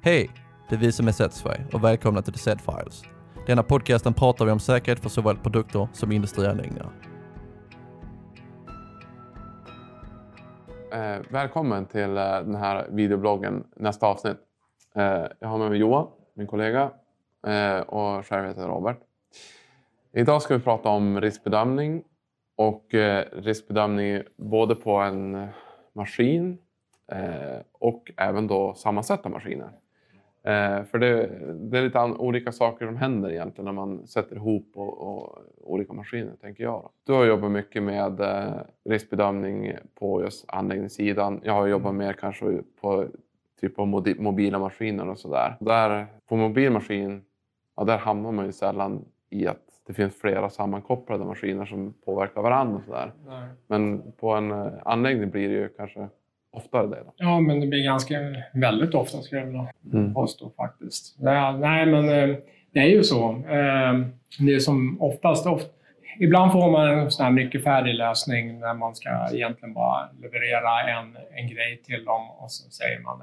Hej! Det är vi som är Setsfy och välkomna till The Set Files. Denna podcasten pratar vi om säkerhet för såväl produkter som industrianläggningar. Eh, välkommen till eh, den här videobloggen, nästa avsnitt. Eh, jag har med mig Johan, min kollega, eh, och själv heter jag Robert. Idag ska vi prata om riskbedömning och eh, riskbedömning både på en maskin eh, och även då sammansatta maskiner. Eh, för det, det är lite olika saker som händer egentligen när man sätter ihop och, och olika maskiner, tänker jag. Då. Du har jobbat mycket med eh, riskbedömning på just anläggningssidan. Jag har jobbat mer kanske på typ på mobila maskiner och sådär. Där, på mobil maskin, ja, där hamnar man ju sällan i att det finns flera sammankopplade maskiner som påverkar varandra. Och sådär. Men på en eh, anläggning blir det ju kanske oftare det? Då? Ja, men det blir ganska väldigt ofta skulle jag vilja mm. påstå faktiskt. Ja, nej, men eh, det är ju så. Eh, det är som oftast, ofta, Ibland får man en sån här mycket färdig lösning när man ska egentligen bara leverera en, en grej till dem och så säger man,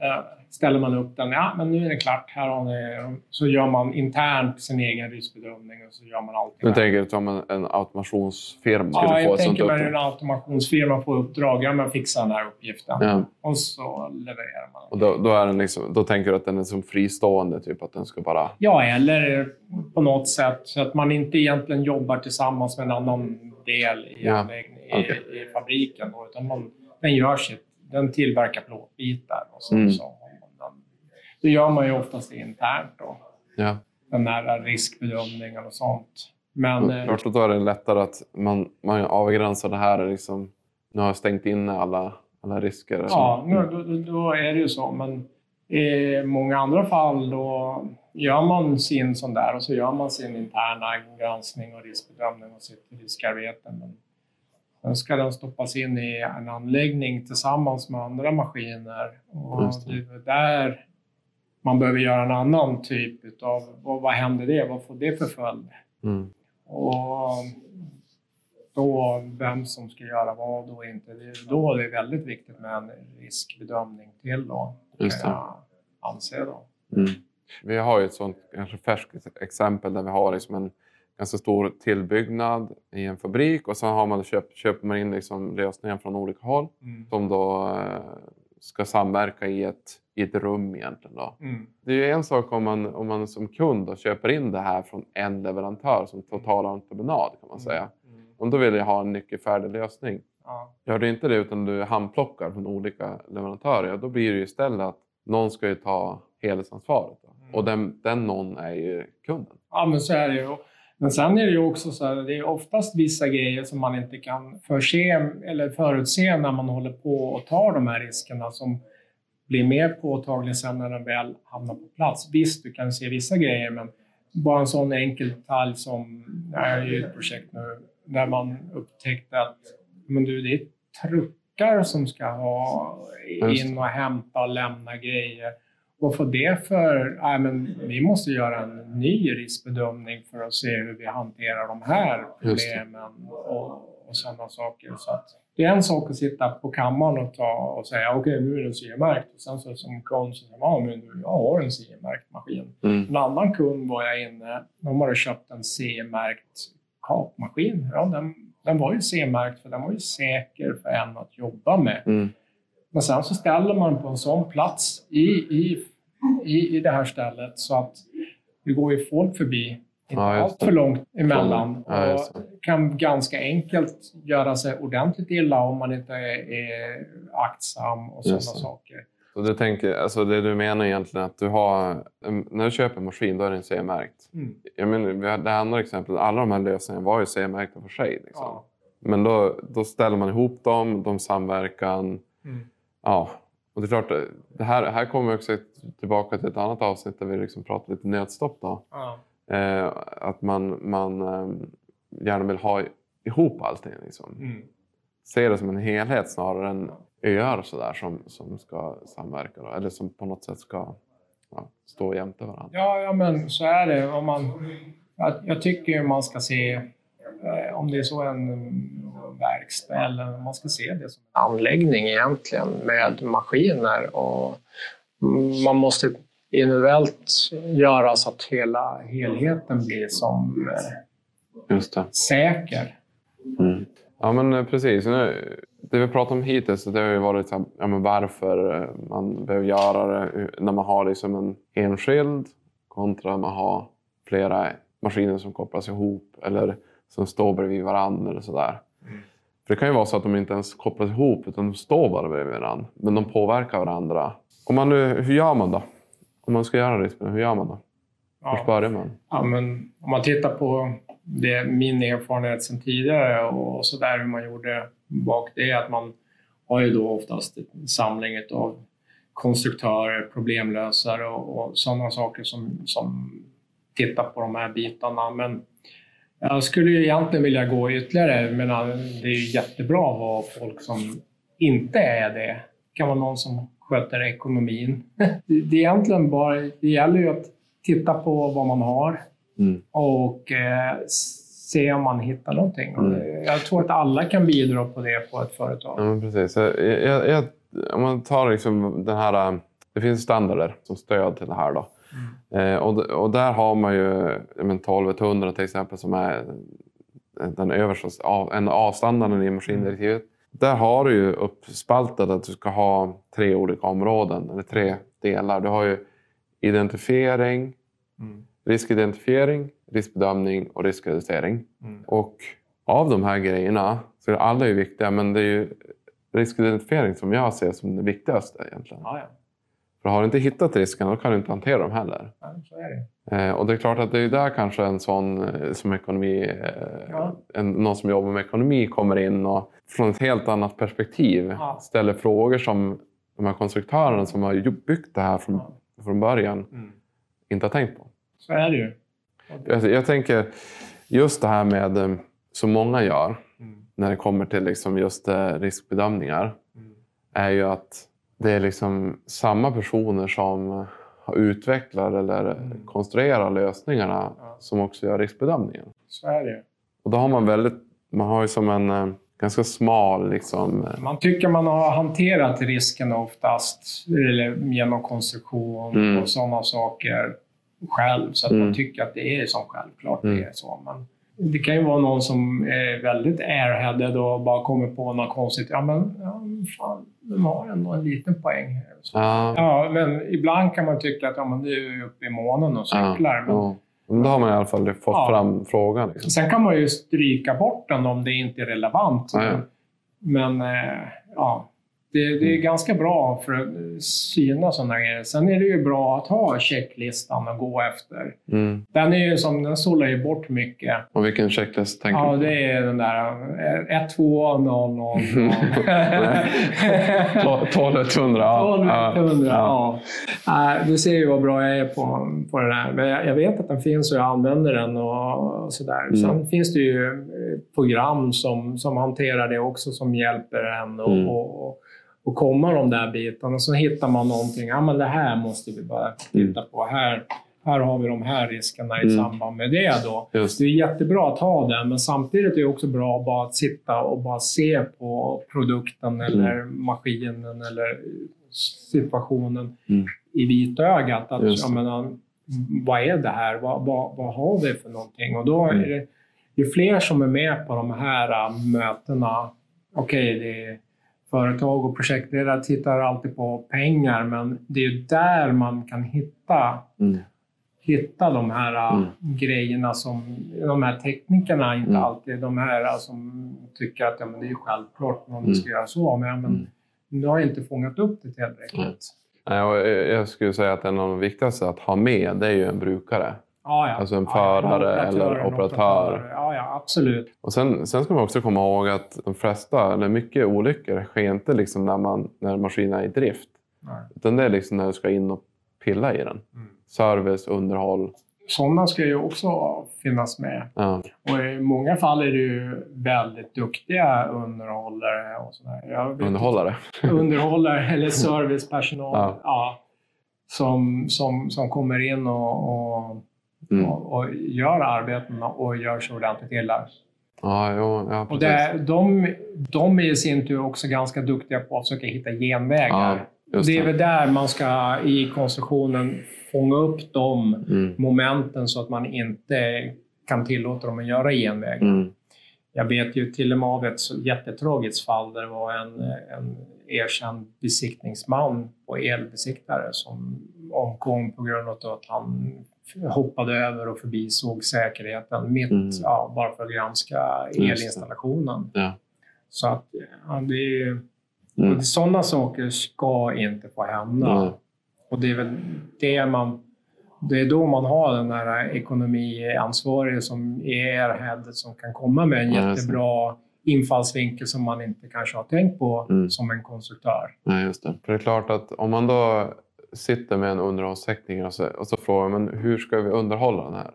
äh, ställer man upp den. Ja, men nu är det klart. Här har ni, så gör man internt sin egen riskbedömning och så gör man allt. Du tänker som en, en automationsfirma skulle ja, få ett sånt uppdrag? Ja, jag tänker mig en automationsfirma får uppdrag. Ja, men fixa den här uppgiften. Ja. Och så levererar man. Och då, då, är den liksom, då tänker du att den är som fristående? Typ att den ska bara... Ja, eller på något sätt så att man inte egentligen jobbar tillsammans med en annan del i, ja. i, okay. i, i fabriken. Då, utan man, den gör sitt. Den tillverkar plåtbitar och så, mm. så det gör man ju oftast internt då. Ja. Den här riskbedömningen och sånt. Men, mm, klart, då är det lättare att man, man avgränsar det här. Liksom, nu har jag stängt in alla, alla risker. Ja, nu, då, då, är det ju så. Men i många andra fall då gör man sin sån där och så gör man sin interna granskning och riskbedömning och sitt riskarbete. Men sen ska den stoppas in i en anläggning tillsammans med andra maskiner. Och det är där man behöver göra en annan typ av vad, vad händer det? Vad får det för följd? Mm. Och då vem som ska göra vad och inte. Det, då är det väldigt viktigt med en riskbedömning till då, Just det. jag anse då. Mm. Vi har ju ett sånt kanske färskt exempel där vi har liksom en ganska stor tillbyggnad i en fabrik och sen har man köpt, köper man in liksom lösningar från olika håll mm. som då eh, ska samverka i ett, i ett rum egentligen. Då. Mm. Det är ju en sak om man, om man som kund då köper in det här från en leverantör som totalentreprenad kan man säga. Mm. Om då vill jag ha en nyckelfärdig lösning. Ja. Gör du inte det utan du handplockar från olika leverantörer, då blir det ju istället att någon ska ju ta helhetsansvaret. Mm. Och den, den någon är ju kunden. Ja, men så är det ju. Men sen är det ju också så att det är oftast vissa grejer som man inte kan förse eller förutse när man håller på och tar de här riskerna som blir mer påtagliga sen när den väl hamnar på plats. Visst, du kan se vissa grejer, men bara en sån enkel detalj som, jag är ju ett projekt nu, där man upptäckte att men du, det är truckar som ska ha in och hämta och lämna grejer vad får det för... Nej, men vi måste göra en ny riskbedömning för att se hur vi hanterar de här problemen och, och sådana saker. Så att det är en sak att sitta på kammaren och, ta och säga okej, okay, nu är den CE-märkt. Och sen så som kund så säger man, nu jag har en CE-märkt maskin. Mm. En annan kund var jag inne, de hade köpt en CE-märkt kapmaskin. Ja, den, den var ju CE-märkt för den var ju säker för en att jobba med. Mm. Men sen så ställer man på en sån plats i, i, i, i det här stället så att det går ju folk förbi inte ja, allt för långt emellan ja, och kan ganska enkelt göra sig ordentligt illa om man inte är, är aktsam och sådana saker. Så du tänker, alltså det du menar egentligen att du har, när du köper en maskin då är den CE-märkt. Mm. Jag menar, det andra exemplet, alla de här lösningarna var ju CE-märkta för sig. Liksom. Ja. Men då, då ställer man ihop dem, de samverkan. Mm. Ja, och det är klart, det här, här kommer vi också tillbaka till ett annat avsnitt där vi liksom pratar lite nödstopp. Då. Ja. Eh, att man, man eh, gärna vill ha ihop allting. Liksom. Mm. Se det som en helhet snarare än öar så där, som, som ska samverka. Då, eller som på något sätt ska ja, stå jämte varandra. Ja, ja, men så är det. Om man, jag, jag tycker man ska se, eh, om det är så en verkstad eller man ska se det som en anläggning egentligen med maskiner och man måste individuellt göra så att hela helheten blir som eh, säker. Mm. Ja, men eh, precis. Nu, det vi pratat om hittills det har ju varit här, ja, men varför eh, man behöver göra det hur- när man har liksom en enskild kontra man har flera maskiner som kopplas ihop eller som står bredvid varandra eller sådär. För det kan ju vara så att de inte ens kopplas ihop utan de står bara bredvid varandra. Men de påverkar varandra. Om man nu, hur gör man då? Om man ska göra risken, hur gör man då? Hur Ja. börjar man? Ja, men om man tittar på det, min erfarenhet sedan tidigare och så där hur man gjorde bak det är att man har ju då oftast en samling av konstruktörer, problemlösare och, och sådana saker som, som tittar på de här bitarna. Men jag skulle ju egentligen vilja gå ytterligare, men det är ju jättebra att ha folk som inte är det. Det kan vara någon som sköter ekonomin. Det det är egentligen bara, det gäller ju att titta på vad man har Mm. och eh, se om man hittar någonting. Mm. Jag tror att alla kan bidra på det på ett företag. Ja, precis. Jag, jag, jag, om man tar liksom den här... äh, Det finns standarder som stöd till det här. Då. Eh, och, och där har man ju men 1200 till exempel som är den översta, en A-standarden i maskindirektivet. Där har du ju uppspaltat att du ska ha tre olika områden, eller tre delar. Du har ju identifiering, Mm. Riskidentifiering, riskbedömning och riskreducering. Mm. Och av de här grejerna, så är alla är viktiga, men det är ju riskidentifiering som jag ser som det viktigaste egentligen. Ja, ja. För har du inte hittat risken, då kan du inte hantera dem heller. Ja, så är det. Eh, och det är klart att det är där kanske en sån eh, som ekonomi, eh, Ja. en, någon som jobbar med ekonomi kommer in och från ett helt annat perspektiv Ja. ställer frågor som de här konstruktörerna som har byggt det här från, från början Mm. inte har tänkt på. Så är det ju. Jag, jag tänker just det här med, eh, som många gör Mm. när det kommer till liksom just eh, riskbedömningar, Mm. är ju att det är liksom samma personer som har utvecklat eller Mm. konstruerat lösningarna Ja. som också gör riskbedömningen. Så är det. Och då har man väldigt, man har ju som en eh, ganska smal liksom, Man tycker man har hanterat risken oftast eller genom konstruktion Mm. och sådana saker själv. Så att Mm. man tycker att det är som självklart Mm. det är så. Men det kan ju vara någon som är väldigt airheaded och bara kommer på något konstigt. Ja, men ja, fan, de har ändå en liten poäng här. Så. ja, Ja, men ibland kan man tycka att ja, men du är uppe i månen och cyklar. men ja. Men då har man i alla fall fått Ja. fram frågan. Liksom. Sen kan man ju stryka bort den om det inte är relevant. Ja, ja. Men eh, ja, det, det är Mm. ganska bra för att syna sådana grejer. Sen är det ju bra att ha checklistan att gå efter. Mm. Den är ju som, den sållar ju bort mycket. Och vilken checklist tänker Ja, du på? det är den där eh, 1, 2, 0, 0, 0. 1200. ja. 1200, Ja. ja. Nej, Du ser ju vad bra jag är på, på det där. Men jag, vet att den finns och jag använder den och, och sådär. Mm. Sen finns det ju eh, program som, som hanterar det också som hjälper en och, Mm. och, och, komma de där bitarna. Och så hittar man någonting. Ja, men det här måste vi bara titta på. Här, här har vi de här riskerna i Mm. samband med det. Då. Just Det är jättebra att ha den, men samtidigt är det också bra bara att sitta och bara se på produkten eller maskinen eller situationen Mm. i vitögat. Att, Just jag det. menar, vad är det här? Vad, vad, vad har vi för någonting? Och då Mm. är det ju fler som är med på de här äh, mötena. Okej, det är företag och projektledare tittar alltid på pengar, men det är ju där man kan hitta Mm. hitta de här äh, Mm. grejerna som de här teknikerna inte Mm. alltid de här äh, som tycker att ja, men det är självklart om Mm. man ska göra så. Men, men Mm. du har inte fångat upp det tillräckligt. Mm. Jag skulle säga att en av de viktigaste att ha med det är ju en brukare. Ja, ja. Alltså en Ja, förare operatören, eller operatör. Ja, ja, absolut. Och sen, sen ska man också komma ihåg att de flesta, eller mycket olyckor sker inte liksom när, man, när maskinen är i drift. Nej. Utan det är liksom när du ska in och pilla i den. Mm. Service, underhåll. Sådana ska ju också finnas med. Ja. Och i många fall är det ju väldigt duktiga underhållare och sådär. Underhållare. underhållare eller servicepersonal Ja. ja. som, som, som kommer in och, och, Mm. och, och gör arbetena och gör så ordentligt illa. Ja, jo, ja, Och det, de, de är i sin tur också ganska duktiga på att försöka hitta genvägar. Just det är väl där man ska i konstruktionen fånga upp de Mm. momenten så att man inte kan tillåta dem att göra genvägar. Mm. Jag vet ju till och med av ett jättetragiskt fall där det var en, en erkänd besiktningsman på elbesiktare som omkom på grund av att han hoppade över och förbisåg säkerheten mitt, Mm. ja, bara för att granska elinstallationen. Ja. Så att ja, det är ju, Mm. sådana saker ska inte få hända. Nej. Och det är väl det man... Det är då man har den här ekonomiansvarige som är airheadet som kan komma med en Ja, jättebra infallsvinkel som man inte kanske har tänkt på Mm. som en konstruktör. Nej, just det. För det är klart att om man då sitter med en underhållstekniker och så, och så frågar man hur ska vi underhålla den här?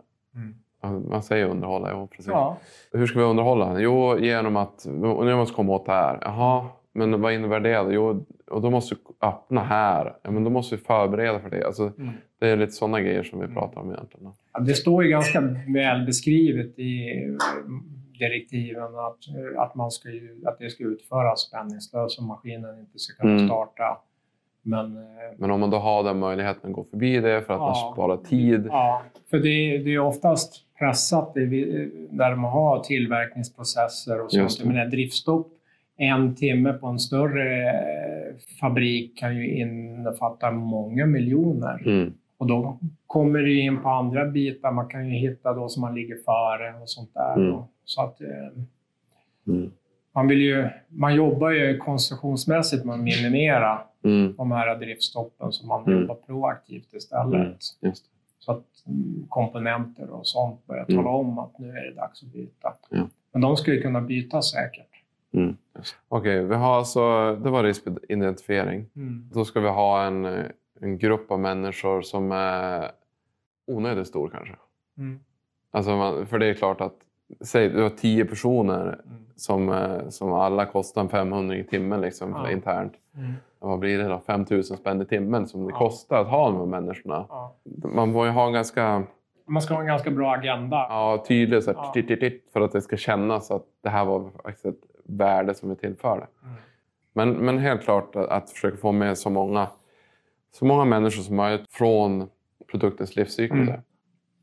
Ja, Man säger underhålla, ja precis. Ja. Hur ska vi underhålla den? Jo, genom att nu måste vi komma åt det här. Jaha, men vad innebär det då? Jo, och då måste vi öppna här. Ja, men då måste vi förbereda för det. Alltså, Mm. det är lite sådana grejer som vi pratar om egentligen. Ja, Det står ju ganska väl beskrivet i direktiven att, att, man ska ju, att det ska utföras spänningslöst och maskinen inte ska kunna Mm. starta. Men eh, Men om man då har den möjligheten att gå förbi det för att man Ja. sparar tid. Ja, för det, det är oftast pressat där man har tillverkningsprocesser och sånt. Men driftstopp en timme på en större eh, fabrik kan ju innefatta många miljoner. Mm. Och då kommer det in på andra bitar. Man kan ju hitta då som man ligger före och sånt där. Mm. Så att, eh, Mm. Man, vill ju, man jobbar ju konstruktionsmässigt med att minimera Mm. de här driftstoppen så man Mm. jobbar proaktivt istället. Mm. Så att mm, komponenter och sånt börjar Mm. tala om att nu är det dags att byta. Ja. Men de ska ju kunna byta säkert. Mm. Okej, vi har alltså, det var riskidentifiering. Då ska vi ha en, en grupp av människor som är onödigt stor kanske. Mm. Alltså man, för det är klart att säg du har tio personer Mm. som, eh, som alla kostar en 500 i timmen liksom, Ja. internt. Mm. Vad blir det då? 5 000 spänn i timmen som det Ja. kostar att ha de här människorna. Ja. Man får ju ha en ganska Man ska ha en ganska bra agenda. ja, tydlig så här, Ja. titt, titt, titt, för att det ska kännas att det här var faktiskt ett värde som vi tillförde. Mm. Men, men helt klart att, att försöka få med så många, så många människor som möjligt från produktens livscykel. Mm.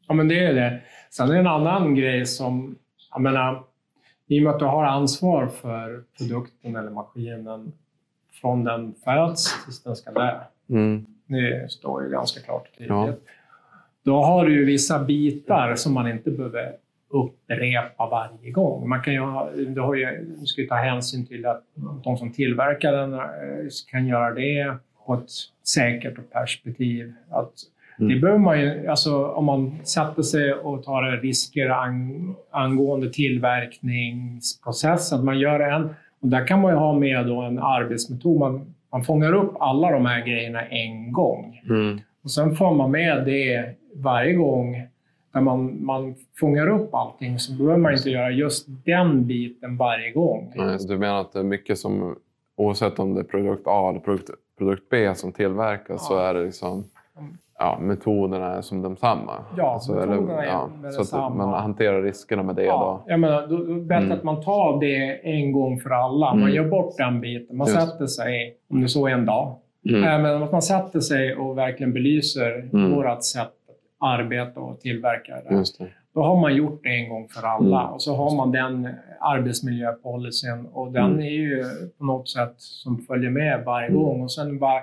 Ja, men det är det. Sen är det en annan grej som... Jag menar, I och med att du har ansvar för produkten eller maskinen från den föds tills den ska dö. Mm. Det står ju ganska klart och tydligt. Ja. Då har du ju vissa bitar som man inte behöver upprepa varje gång. Man kan ju ha, du, har ju, du ska ju ta hänsyn till att de som tillverkar den eh, kan göra det på ett säkert perspektiv. Att Mm. Det behöver man ju, alltså om man sätter sig och tar risker ang, angående tillverkningsprocessen, att man gör en, och där kan man ju ha med då en arbetsmetod. Man, man fångar upp alla de här grejerna en gång. Mm. Och sen får man med det varje gång när man, man fångar upp allting så behöver man inte göra just den biten varje gång. Nej, så Du menar att det är mycket som, oavsett om det är produkt A eller produkt, produkt B som tillverkas, så Ja. är det liksom Mm. Ja, metoderna är som de samma. Ja, metoderna är ja, med Så att detsamma. man hanterar riskerna med det Ja, jag menar, då, då är bättre Mm. att man tar det en gång för alla. Man Mm. gör bort den biten. Man Just. sätter sig, om det så är en dag, då. Mm. äh, men att man sätter sig och verkligen belyser Mm. vårt sätt att arbeta och tillverka det. Just det. Då har man gjort det en gång för alla Mm. och så har man den arbetsmiljöpolicyn och den Mm. är ju på något sätt som följer med varje gång. Och sen bara,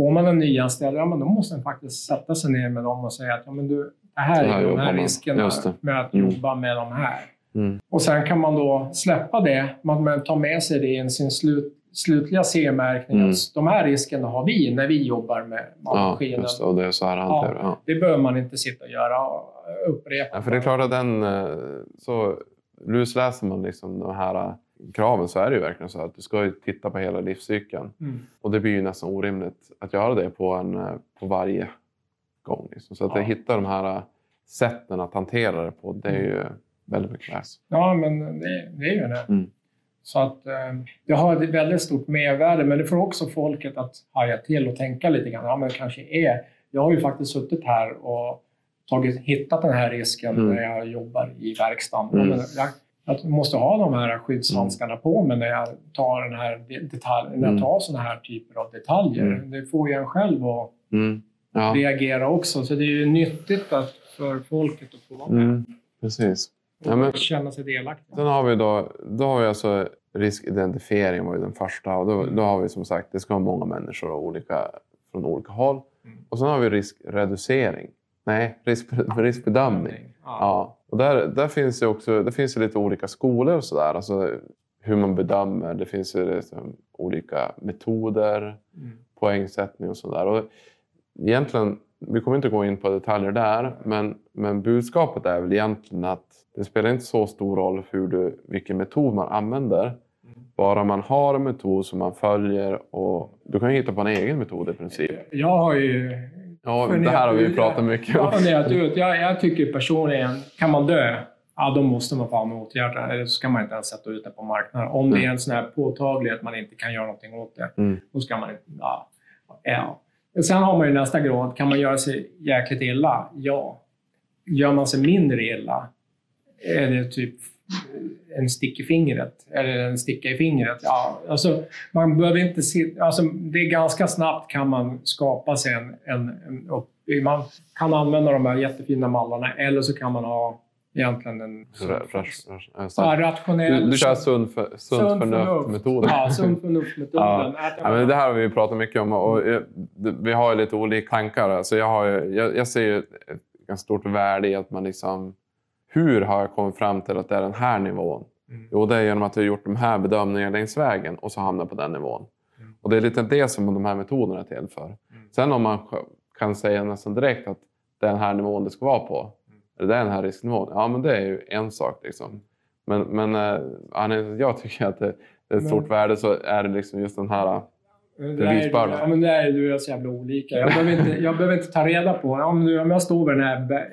får man en nyanställd, ja men då måste den faktiskt sätta sig ner med dem och säga att ja, men du, det här är de här man. riskerna med att Mm. jobba med de här. Mm. Och sen kan man då släppa det, man man tar med sig det i sin slut, slutliga CE-märkning. Mm. att De här riskerna har vi när vi jobbar med Ja, maskinen. just det. Och det är så här hanterar ja. det behöver man inte sitta och göra och upprepa. ja. För det är klart att den... eh, Så lusläser man liksom de här eh, kraven så är det ju verkligen så att du ska ju titta på hela livscykeln. Mm. Och det blir ju nästan orimligt att göra det på, en, eh, på varje gång. Liksom. Så att Ja. hitta de här eh, sätten att hantera det på, det är ju väldigt mycket läs. Ja, men det, det är ju det. Mm. Så att eh, det har ett väldigt stort mervärde, men det får också folket att haja till och tänka lite grann. Ja, men det kanske är... Jag har ju faktiskt suttit här och tagit, hittat den här risken Mm. när jag jobbar i verkstaden. Mm. Ja, men jag, måste ha de här skyddshandskarna på mig när jag tar, den här detalj, när jag Mm. tar såna här typer av detaljer. Mm. Det får ju en själv att Mm. Ja. reagera också. Så det är ju nyttigt att, för folket att få vara med Mm. Precis. och Ja, men- känna sig delaktiga. Sen har vi då, då har vi alltså riskidentifiering var ju den första. Och då, då har vi som sagt, det ska vara många människor och olika, från olika håll. Mm. Och sen har vi riskreducering. Nej, risk, riskbedömning. Ja. Och där, där finns det också det finns ju lite olika skolor och sådär. Alltså hur man bedömer. Det finns ju liksom olika metoder, Mm. poängsättning och sådär. Och egentligen, vi kommer inte gå in på detaljer där, men, men budskapet är väl egentligen att det spelar inte så stor roll hur du, vilken metod man använder. Bara man har en metod som man följer och du kan hitta på en egen metod i princip. Jag har ju Ja, funderat det här har vi ut- pratat mycket om. Jag, jag tycker personligen, kan man dö, ja då måste man fan åtgärda det. Eller så ska man inte ens sätta ut det på marknaden. Om det är en sån här påtaglig att man inte kan göra någonting åt det, Mm. då ska man inte... Ja. ja. Sen har man ju nästa grad. Kan man göra sig jäkligt illa? Ja. Gör man sig mindre illa? Är det typ en stick i fingret? Eller en sticka i fingret? Ja, alltså, man behöver inte se, alltså, det är ganska snabbt kan man skapa sig en, en, en upp, Man kan använda de här jättefina mallarna eller så kan man ha egentligen en Ra- ra- ra- ja, rationell... Du, du kör sund, för, sunt förnuft-metoden. Ja, sunt förnuft-metoden. Ja, men det här har vi pratat mycket om och eh, vi har lite olika tankar. Alltså jag, har jag, jag ser ju ett ganska stort värde i att man liksom... Hur har jag kommit fram till att det är den här nivån? Mm. Jo, det är genom att jag har gjort de här bedömningarna längs vägen och så hamnar på den nivån. Mm. Och det är lite det som de här metoderna är till för. Sen om man kan säga nästan direkt att det är den här nivån det ska vara på. Mm. Eller det är den här risknivån. Ja, men det är ju en sak. Liksom. Men, men eh, jag tycker att det, är ett stort värde så är det liksom just den här... Men Bevisbörda. Ja, men där är du och jag så jävla olika. Jag behöver inte, jag behöver inte ta reda på... Om, nu, om jag står vid den här,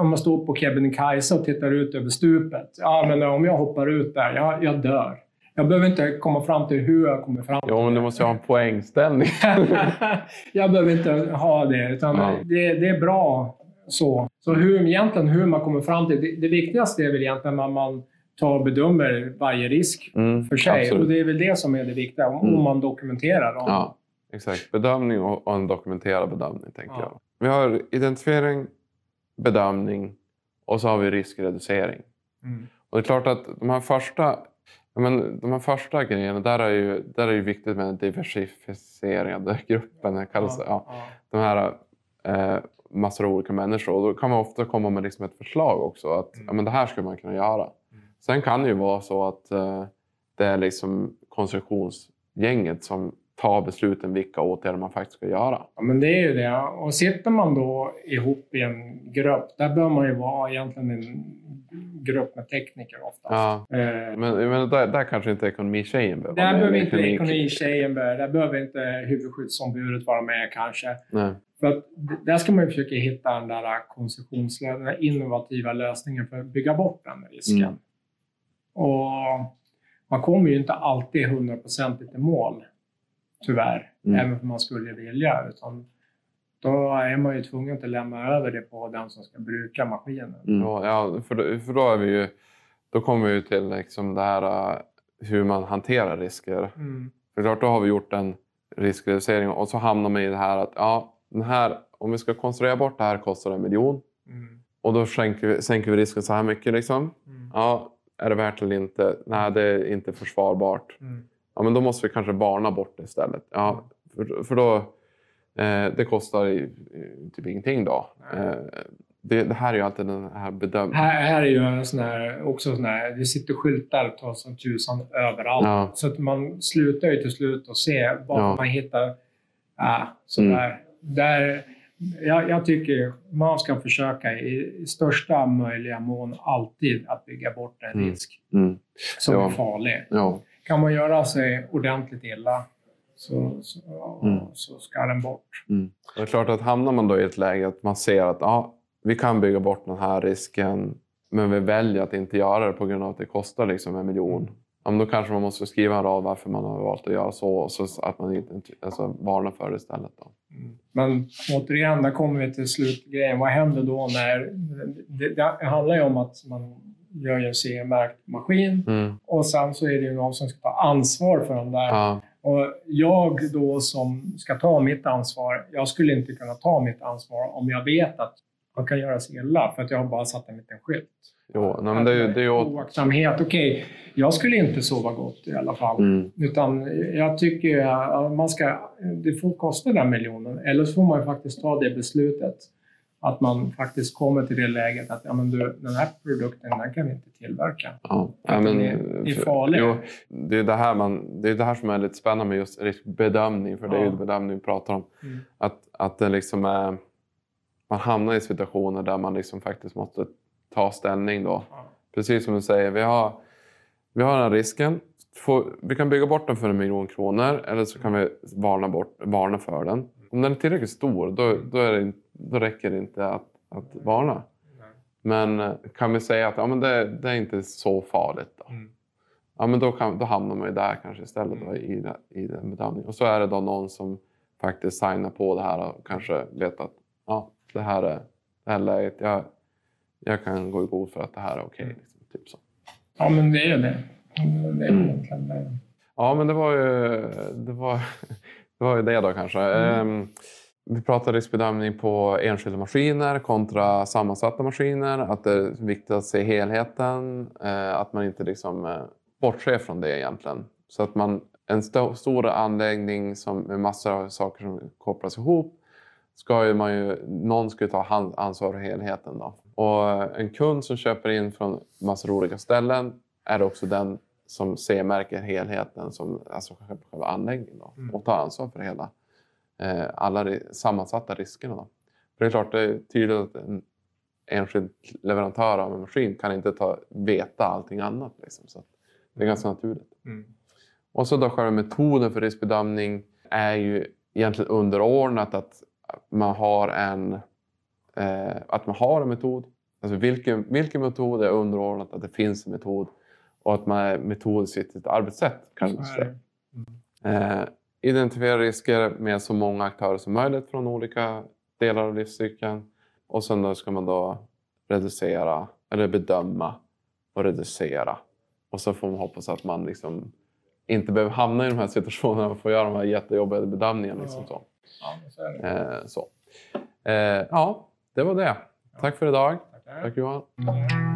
om jag står på Kebnekaise och tittar ut över stupet. Ja, men om jag hoppar ut där, jag, jag dör. Jag behöver inte komma fram till hur jag kommer fram Jo, men du måste ju ha en poängställning. jag behöver inte ha det, utan Ja. det, det är bra så. Så hur, egentligen hur man kommer fram till... Det, det viktigaste är väl egentligen att man tar och bedömer varje risk Mm, för sig. absolut. Och det är väl det som är det viktiga, om, Mm. man dokumenterar dem. Ja, exakt. Bedömning och, en dokumenterad bedömning, tänker Ja. jag. Vi har identifiering, bedömning och så har vi riskreducering. Mm. Och det är klart att de här första, men de här första grejerna, där är ju, där är ju viktigt med en diversifiering av gruppen. Det kallas, ja. ja. De här eh, massor av olika människor. Och då kan man ofta komma med liksom ett förslag också. Att Mm. ja, men det här skulle man kunna göra. Sen kan det ju vara så att eh, det är liksom konstruktionsgänget som tar besluten vilka åtgärder man faktiskt ska göra. Ja, men det är ju det. Och sitter man då ihop i en grupp, där bör man ju vara egentligen en grupp med tekniker oftast. Ja. Eh, Men, men där, där kanske inte ekonomitjejen behöver där vara med, behöver eller inte ekonomitjejen vara där behöver inte huvudskyddsombudet vara med kanske. Nej. För att där ska man ju försöka hitta den där konstruktionslösningen, den där innovativa lösningen för att bygga bort den risken. Mm. Och man kommer ju inte alltid hundraprocentigt i mål, tyvärr, Mm. även om man skulle vilja. Utan då är man ju tvungen att lämna över det på den som ska bruka maskinen. Ja, ja, för, då, för då är vi ju... Då kommer vi ju till liksom det här uh, hur man hanterar risker. Mm. För klart, då har vi gjort en riskreducering och så hamnar man i det här att ja, den här, om vi ska konstruera bort det här kostar det en miljon. Mm. Och då sänker vi, sänker vi risken så här mycket. Liksom. Mm. Ja, är det värt eller inte? Nej, det är inte försvarbart. Mm. Ja, men då måste vi kanske varna bort det istället. Ja, för, för då, eh, det kostar i, typ ingenting då. Eh, det, det här är ju alltid den här bedömningen. Här, här är ju en sån här, också sån här, det sitter skyltar ta som tusan överallt. Ja. Så att man slutar ju till slut att se var Ja. man hittar ah, sådär. Där, jag, jag tycker man ska försöka i, största möjliga mån alltid att bygga bort en Mm. risk Mm. som Ja. är farlig. Ja. Kan man göra sig ordentligt illa så, så, Mm. så ska den bort. Mm. Det är klart att hamnar man då i ett läge att man ser att ja, vi kan bygga bort den här risken men vi väljer att inte göra det på grund av att det kostar liksom en miljon. Ja, men då kanske man måste skriva en rad varför man har valt att göra så så att man inte alltså, varnar för det istället. Då. Mm. Men återigen, där kommer vi till slutgrejen. Vad händer då när... Det, det handlar ju om att man gör en CE-märkt maskin Mm. och sen så är det ju någon som ska ta ansvar för de där. Ja. Och jag då som ska ta mitt ansvar, jag skulle inte kunna ta mitt ansvar om jag vet att man kan göra sig illa för att jag har bara satt en liten skylt. Jo, nej, men det, det är ju... Oaktsamhet, okej. Jag skulle inte sova gott i alla fall. Mm. Utan jag tycker att man ska, det får kosta den miljonen. Eller så får man faktiskt ta det beslutet. Att man faktiskt kommer till det läget att ja, men du, den här produkten den kan vi inte tillverka. Ja, ja, men, den är- är farlig. Jo, det är det här, man, det är det här som är lite spännande med just riskbedömning, för det är ju bedömning vi pratar om. Mm. Att, att det liksom är, man hamnar i situationer där man liksom faktiskt måste ta ställning. Då. Precis som du säger, vi har, vi har den här risken. Får, vi kan bygga bort den för en miljon kronor eller så kan vi varna, bort, varna för den. Om den är tillräckligt stor, då, då, är det, då räcker det inte att, att varna. Men eh, kan vi säga att ja, men det, det är inte så farligt. Då. Mm. Ja, men då, kan, då hamnar man ju där kanske istället då, i, det- i den bedömningen. Och så är det då någon som faktiskt signar på det här och kanske vet att ja, det här är det här läget. Jag, jag kan gå i god för att det här är okej. liksom, typ så. ja, men det är det. Det är egentligen det. Ja, men det var ju det, var, det, var ju det då kanske. Ehm, vi pratade riskbedömning på enskilda maskiner kontra sammansatta maskiner. Att det är viktigt att se helheten. eh, att man inte liksom eh, bortser från det egentligen. Så att man, en sto- stor anläggning som, med massor av saker som kopplas ihop ska ju man ju, någon ska ju ta hand, ansvar för helheten. Då. Och en kund som köper in från massor av olika ställen är också den som C-märker helheten, som, alltså själva- anläggningen. Då, Mm. och tar ansvar för hela, eh, alla sammansatta riskerna. Då. För det är klart, det är tydligt att en enskild leverantör av en maskin kan inte ta, veta allting annat. Liksom, så det är ganska naturligt. Mm. Och så då själva metoden för riskbedömning är ju egentligen underordnat att man har en, eh, att man har en metod. Alltså vilken, vilken metod är underordnat att det finns en metod och att man är metodisk i sitt arbetssätt. Kan man Så är säga. det. Eh, identifiera risker med så många aktörer som möjligt från olika delar av livscykeln. Och sen då ska man då reducera, eller bedöma och reducera. Och så får man hoppas att man liksom inte behöver hamna i de här situationerna och få göra de här jättejobbiga bedömningarna. Liksom så. Ja, så. Eh. Eh, ja, det var det. Tack för idag. Tackar. Tack Johan. Mm.